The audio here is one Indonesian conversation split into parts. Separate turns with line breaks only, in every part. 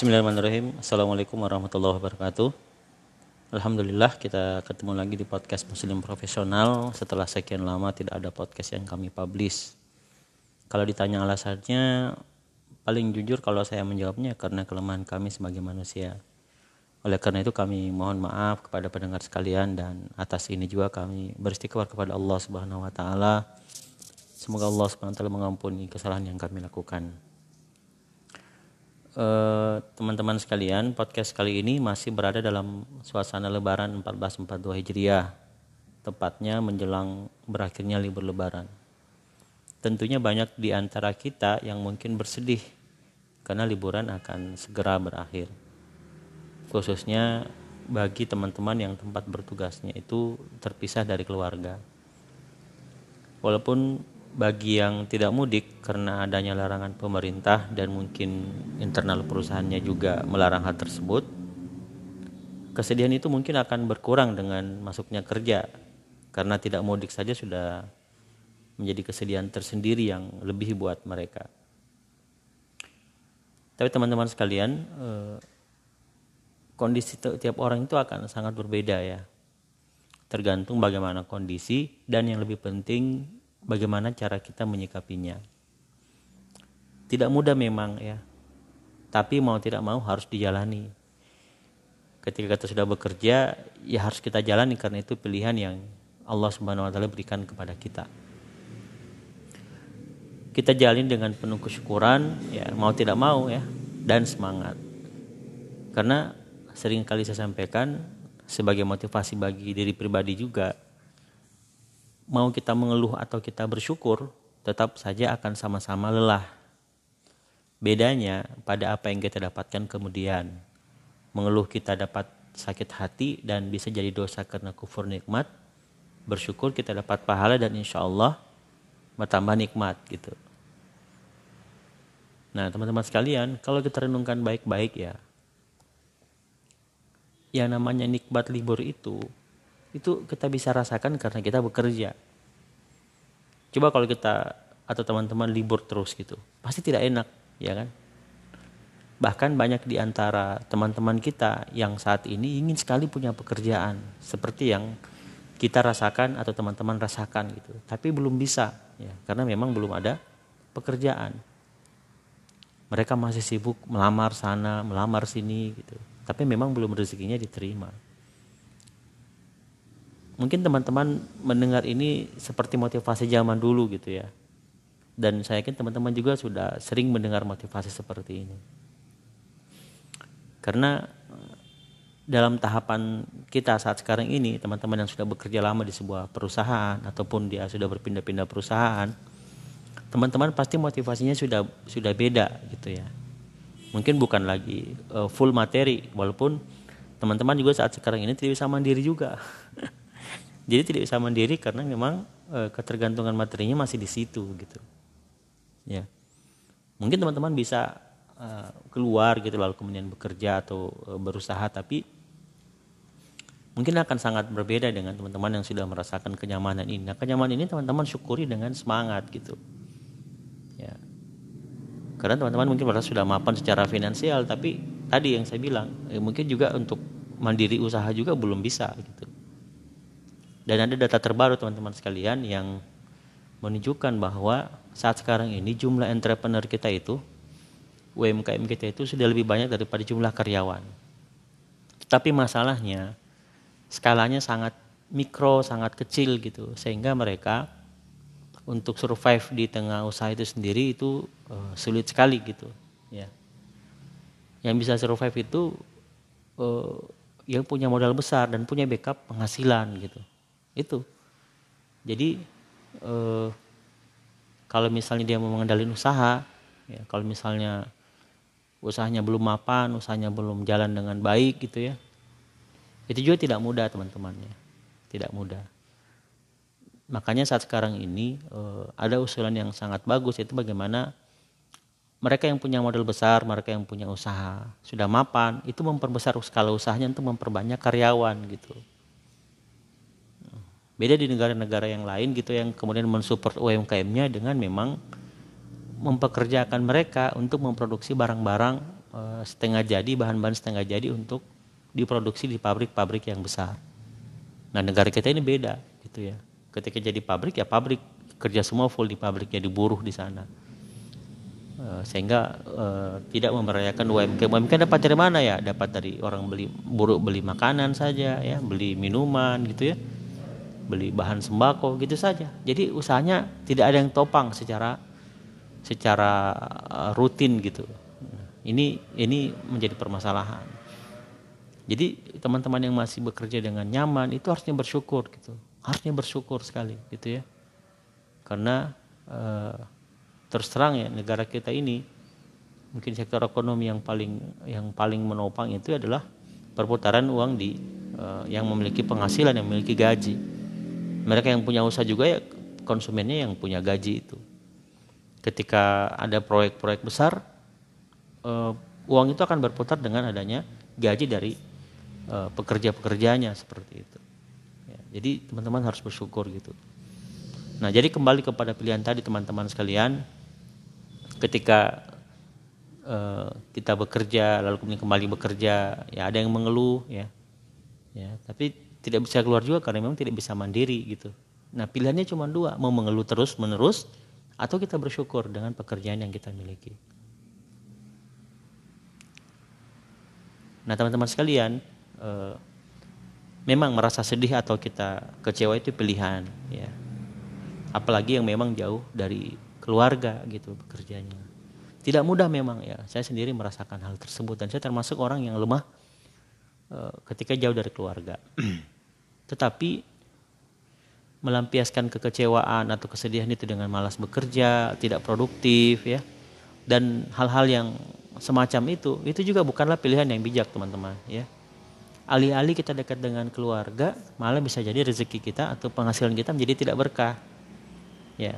Bismillahirrahmanirrahim. Assalamualaikum warahmatullahi wabarakatuh. Alhamdulillah kita ketemu lagi di podcast Muslim Profesional setelah sekian lama tidak ada podcast yang kami publish. Kalau ditanya alasannya, paling jujur kalau saya menjawabnya karena kelemahan kami sebagai manusia. Oleh karena itu kami mohon maaf kepada pendengar sekalian dan atas ini juga kami beristighfar kepada Allah Subhanahu wa taala. Semoga Allah Subhanahu wa taala mengampuni kesalahan yang kami lakukan. Eh, teman-teman uh, sekalian, podcast kali ini masih berada dalam suasana Lebaran 1442 Hijriah, tepatnya menjelang berakhirnya libur Lebaran. Tentunya banyak di antara kita yang mungkin bersedih karena liburan akan segera berakhir. Khususnya bagi teman-teman yang tempat bertugasnya itu terpisah dari keluarga. Walaupun bagi yang tidak mudik karena adanya larangan pemerintah dan mungkin internal perusahaannya juga melarang hal tersebut, kesedihan itu mungkin akan berkurang dengan masuknya kerja karena tidak mudik saja sudah menjadi kesedihan tersendiri yang lebih buat mereka. Tapi teman-teman sekalian, eh, kondisi tiap orang itu akan sangat berbeda ya. Tergantung bagaimana kondisi dan yang lebih penting bagaimana cara kita menyikapinya. Tidak mudah memang ya, tapi mau tidak mau harus dijalani. Ketika kita sudah bekerja, ya harus kita jalani karena itu pilihan yang Allah Subhanahu wa taala berikan kepada kita. Kita jalin dengan penuh kesyukuran, ya mau tidak mau ya, dan semangat. Karena sering kali saya sampaikan sebagai motivasi bagi diri pribadi juga, mau kita mengeluh atau kita bersyukur, tetap saja akan sama-sama lelah. Bedanya pada apa yang kita dapatkan kemudian. Mengeluh kita dapat sakit hati dan bisa jadi dosa karena kufur nikmat. Bersyukur kita dapat pahala dan insya Allah bertambah nikmat gitu. Nah teman-teman sekalian, kalau kita renungkan baik-baik ya, yang namanya nikmat libur itu itu kita bisa rasakan karena kita bekerja. Coba kalau kita atau teman-teman libur terus gitu, pasti tidak enak, ya kan? Bahkan banyak di antara teman-teman kita yang saat ini ingin sekali punya pekerjaan seperti yang kita rasakan atau teman-teman rasakan gitu, tapi belum bisa, ya, karena memang belum ada pekerjaan. Mereka masih sibuk melamar sana, melamar sini gitu, tapi memang belum rezekinya diterima mungkin teman-teman mendengar ini seperti motivasi zaman dulu gitu ya. Dan saya yakin teman-teman juga sudah sering mendengar motivasi seperti ini. Karena eh, dalam tahapan kita saat sekarang ini, teman-teman yang sudah bekerja lama di sebuah perusahaan ataupun dia sudah berpindah-pindah perusahaan, teman-teman pasti motivasinya sudah sudah beda gitu ya. Mungkin bukan lagi uh, full materi, walaupun teman-teman juga saat sekarang ini tidak bisa mandiri juga. jadi tidak bisa mandiri karena memang e, ketergantungan materinya masih di situ gitu. Ya. Mungkin teman-teman bisa e, keluar gitu lalu kemudian bekerja atau e, berusaha tapi mungkin akan sangat berbeda dengan teman-teman yang sudah merasakan kenyamanan ini. Nah kenyamanan ini teman-teman syukuri dengan semangat gitu. Ya. Karena teman-teman mungkin merasa sudah mapan secara finansial tapi tadi yang saya bilang mungkin juga untuk mandiri usaha juga belum bisa gitu dan ada data terbaru teman-teman sekalian yang menunjukkan bahwa saat sekarang ini jumlah entrepreneur kita itu UMKM kita itu sudah lebih banyak daripada jumlah karyawan. Tapi masalahnya skalanya sangat mikro, sangat kecil gitu sehingga mereka untuk survive di tengah usaha itu sendiri itu uh, sulit sekali gitu ya. Yang bisa survive itu uh, yang punya modal besar dan punya backup penghasilan gitu itu. Jadi eh, kalau misalnya dia mau mengendalikan usaha ya kalau misalnya usahanya belum mapan usahanya belum jalan dengan baik gitu ya itu juga tidak mudah teman-temannya. Tidak mudah. Makanya saat sekarang ini eh, ada usulan yang sangat bagus yaitu bagaimana mereka yang punya modal besar, mereka yang punya usaha sudah mapan, itu memperbesar skala usahanya untuk memperbanyak karyawan gitu. Beda di negara-negara yang lain gitu yang kemudian mensupport UMKM-nya dengan memang mempekerjakan mereka untuk memproduksi barang-barang uh, setengah jadi bahan-bahan setengah jadi untuk diproduksi di pabrik-pabrik yang besar. Nah negara kita ini beda gitu ya. Ketika jadi pabrik ya pabrik kerja semua full di pabrik jadi buruh di sana. Uh, sehingga uh, tidak memerayakan UMK. UMK dapat dari mana ya? Dapat dari orang beli buruh beli makanan saja ya, beli minuman gitu ya. Beli bahan sembako gitu saja. Jadi usahanya tidak ada yang topang secara secara rutin gitu. Ini ini menjadi permasalahan. Jadi teman-teman yang masih bekerja dengan nyaman itu harusnya bersyukur gitu. Harusnya bersyukur sekali gitu ya. Karena uh, terus terang ya negara kita ini mungkin sektor ekonomi yang paling yang paling menopang itu adalah perputaran uang di uh, yang memiliki penghasilan yang memiliki gaji. Mereka yang punya usaha juga ya konsumennya yang punya gaji itu. Ketika ada proyek-proyek besar, uh, uang itu akan berputar dengan adanya gaji dari uh, pekerja-pekerjanya seperti itu. Ya, jadi teman-teman harus bersyukur gitu. Nah jadi kembali kepada pilihan tadi teman-teman sekalian, ketika uh, kita bekerja lalu kemudian kembali bekerja, ya ada yang mengeluh ya, ya tapi tidak bisa keluar juga karena memang tidak bisa mandiri gitu. Nah pilihannya cuma dua, mau mengeluh terus menerus atau kita bersyukur dengan pekerjaan yang kita miliki. Nah teman-teman sekalian, uh, memang merasa sedih atau kita kecewa itu pilihan ya apalagi yang memang jauh dari keluarga gitu bekerjanya tidak mudah memang ya saya sendiri merasakan hal tersebut dan saya termasuk orang yang lemah ketika jauh dari keluarga tetapi melampiaskan kekecewaan atau kesedihan itu dengan malas bekerja tidak produktif ya dan hal-hal yang semacam itu itu juga bukanlah pilihan yang bijak teman-teman ya alih-alih kita dekat dengan keluarga, malah bisa jadi rezeki kita atau penghasilan kita menjadi tidak berkah. Ya.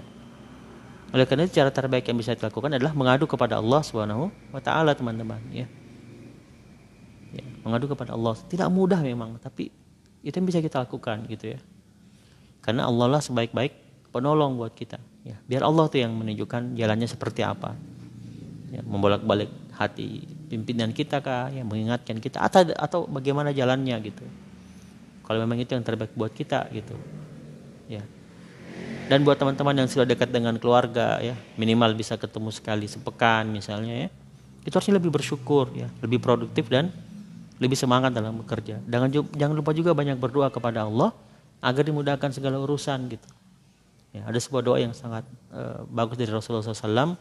Oleh karena itu cara terbaik yang bisa dilakukan adalah mengadu kepada Allah Subhanahu wa taala, teman-teman, ya. Mengadu kepada Allah. Tidak mudah memang, tapi itu yang bisa kita lakukan gitu ya. Karena Allah lah sebaik-baik penolong buat kita, ya. Biar Allah tuh yang menunjukkan jalannya seperti apa. Ya, membolak-balik hati pimpinan kita kah yang mengingatkan kita atau atau bagaimana jalannya gitu kalau memang itu yang terbaik buat kita gitu ya dan buat teman-teman yang sudah dekat dengan keluarga ya minimal bisa ketemu sekali sepekan misalnya ya itu harusnya lebih bersyukur ya lebih produktif dan lebih semangat dalam bekerja jangan jangan lupa juga banyak berdoa kepada Allah agar dimudahkan segala urusan gitu ya ada sebuah doa yang sangat uh, bagus dari Rasulullah SAW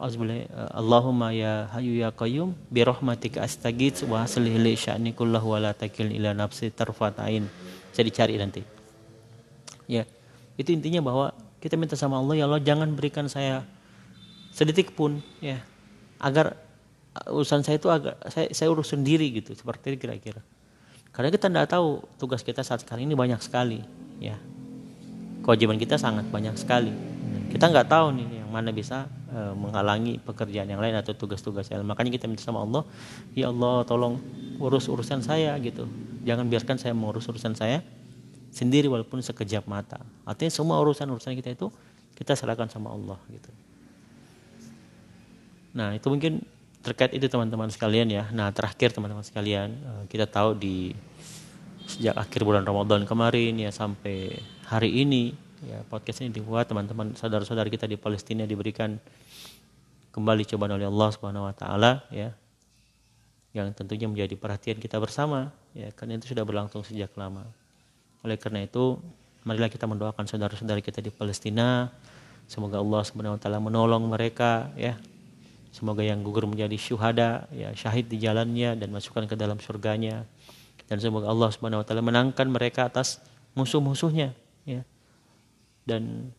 Eh, Allahumma ya hayu ya qayyum bi rahmatika astaghits wa aslih li sya'ni kullahu wa la takil ila nafsi tarfatain. Saya dicari nanti. Ya. Itu intinya bahwa kita minta sama Allah ya Allah jangan berikan saya sedetik pun ya agar urusan saya itu agak saya, saya urus sendiri gitu seperti kira-kira karena kita tidak tahu tugas kita saat sekarang ini banyak sekali ya kewajiban kita sangat banyak sekali kita nggak tahu nih yang mana bisa uh, menghalangi pekerjaan yang lain atau tugas-tugas yang lain. Makanya kita minta sama Allah, ya Allah tolong urus urusan saya gitu. Jangan biarkan saya mengurus urusan saya sendiri walaupun sekejap mata. Artinya semua urusan-urusan kita itu kita serahkan sama Allah gitu. Nah itu mungkin terkait itu teman-teman sekalian ya. Nah terakhir teman-teman sekalian eh, kita tahu di sejak akhir bulan Ramadan kemarin ya sampai hari ini ya podcast ini dibuat teman-teman saudara-saudara kita di Palestina diberikan kembali cobaan oleh Allah Subhanahu wa taala ya yang tentunya menjadi perhatian kita bersama ya karena itu sudah berlangsung sejak lama. Oleh karena itu marilah kita mendoakan saudara-saudara kita di Palestina semoga Allah Subhanahu wa taala menolong mereka ya. Semoga yang gugur menjadi syuhada ya syahid di jalannya dan masukkan ke dalam surganya. Dan semoga Allah Subhanahu wa taala menangkan mereka atas musuh-musuhnya ya. Dan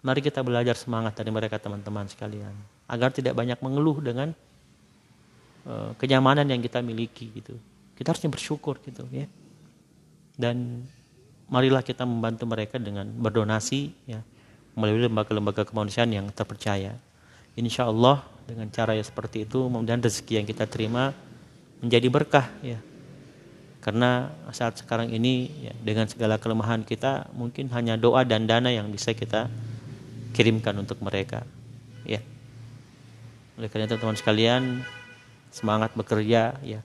mari kita belajar semangat dari mereka teman-teman sekalian agar tidak banyak mengeluh dengan uh, kenyamanan yang kita miliki gitu. Kita harusnya bersyukur gitu ya. Dan marilah kita membantu mereka dengan berdonasi ya melalui lembaga-lembaga kemanusiaan yang terpercaya insya Allah dengan cara yang seperti itu kemudian rezeki yang kita terima menjadi berkah ya karena saat sekarang ini ya, dengan segala kelemahan kita mungkin hanya doa dan dana yang bisa kita kirimkan untuk mereka. Ya. Oleh karena itu teman sekalian, semangat bekerja ya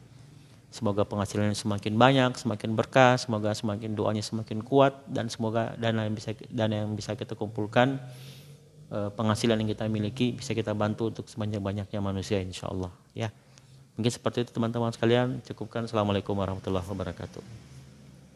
semoga penghasilannya semakin banyak semakin berkah semoga semakin doanya semakin kuat dan semoga dana yang bisa dana yang bisa kita kumpulkan penghasilan yang kita miliki bisa kita bantu untuk sebanyak banyaknya manusia insya Allah. Ya mungkin seperti itu teman-teman sekalian. Cukupkan. Assalamualaikum warahmatullahi wabarakatuh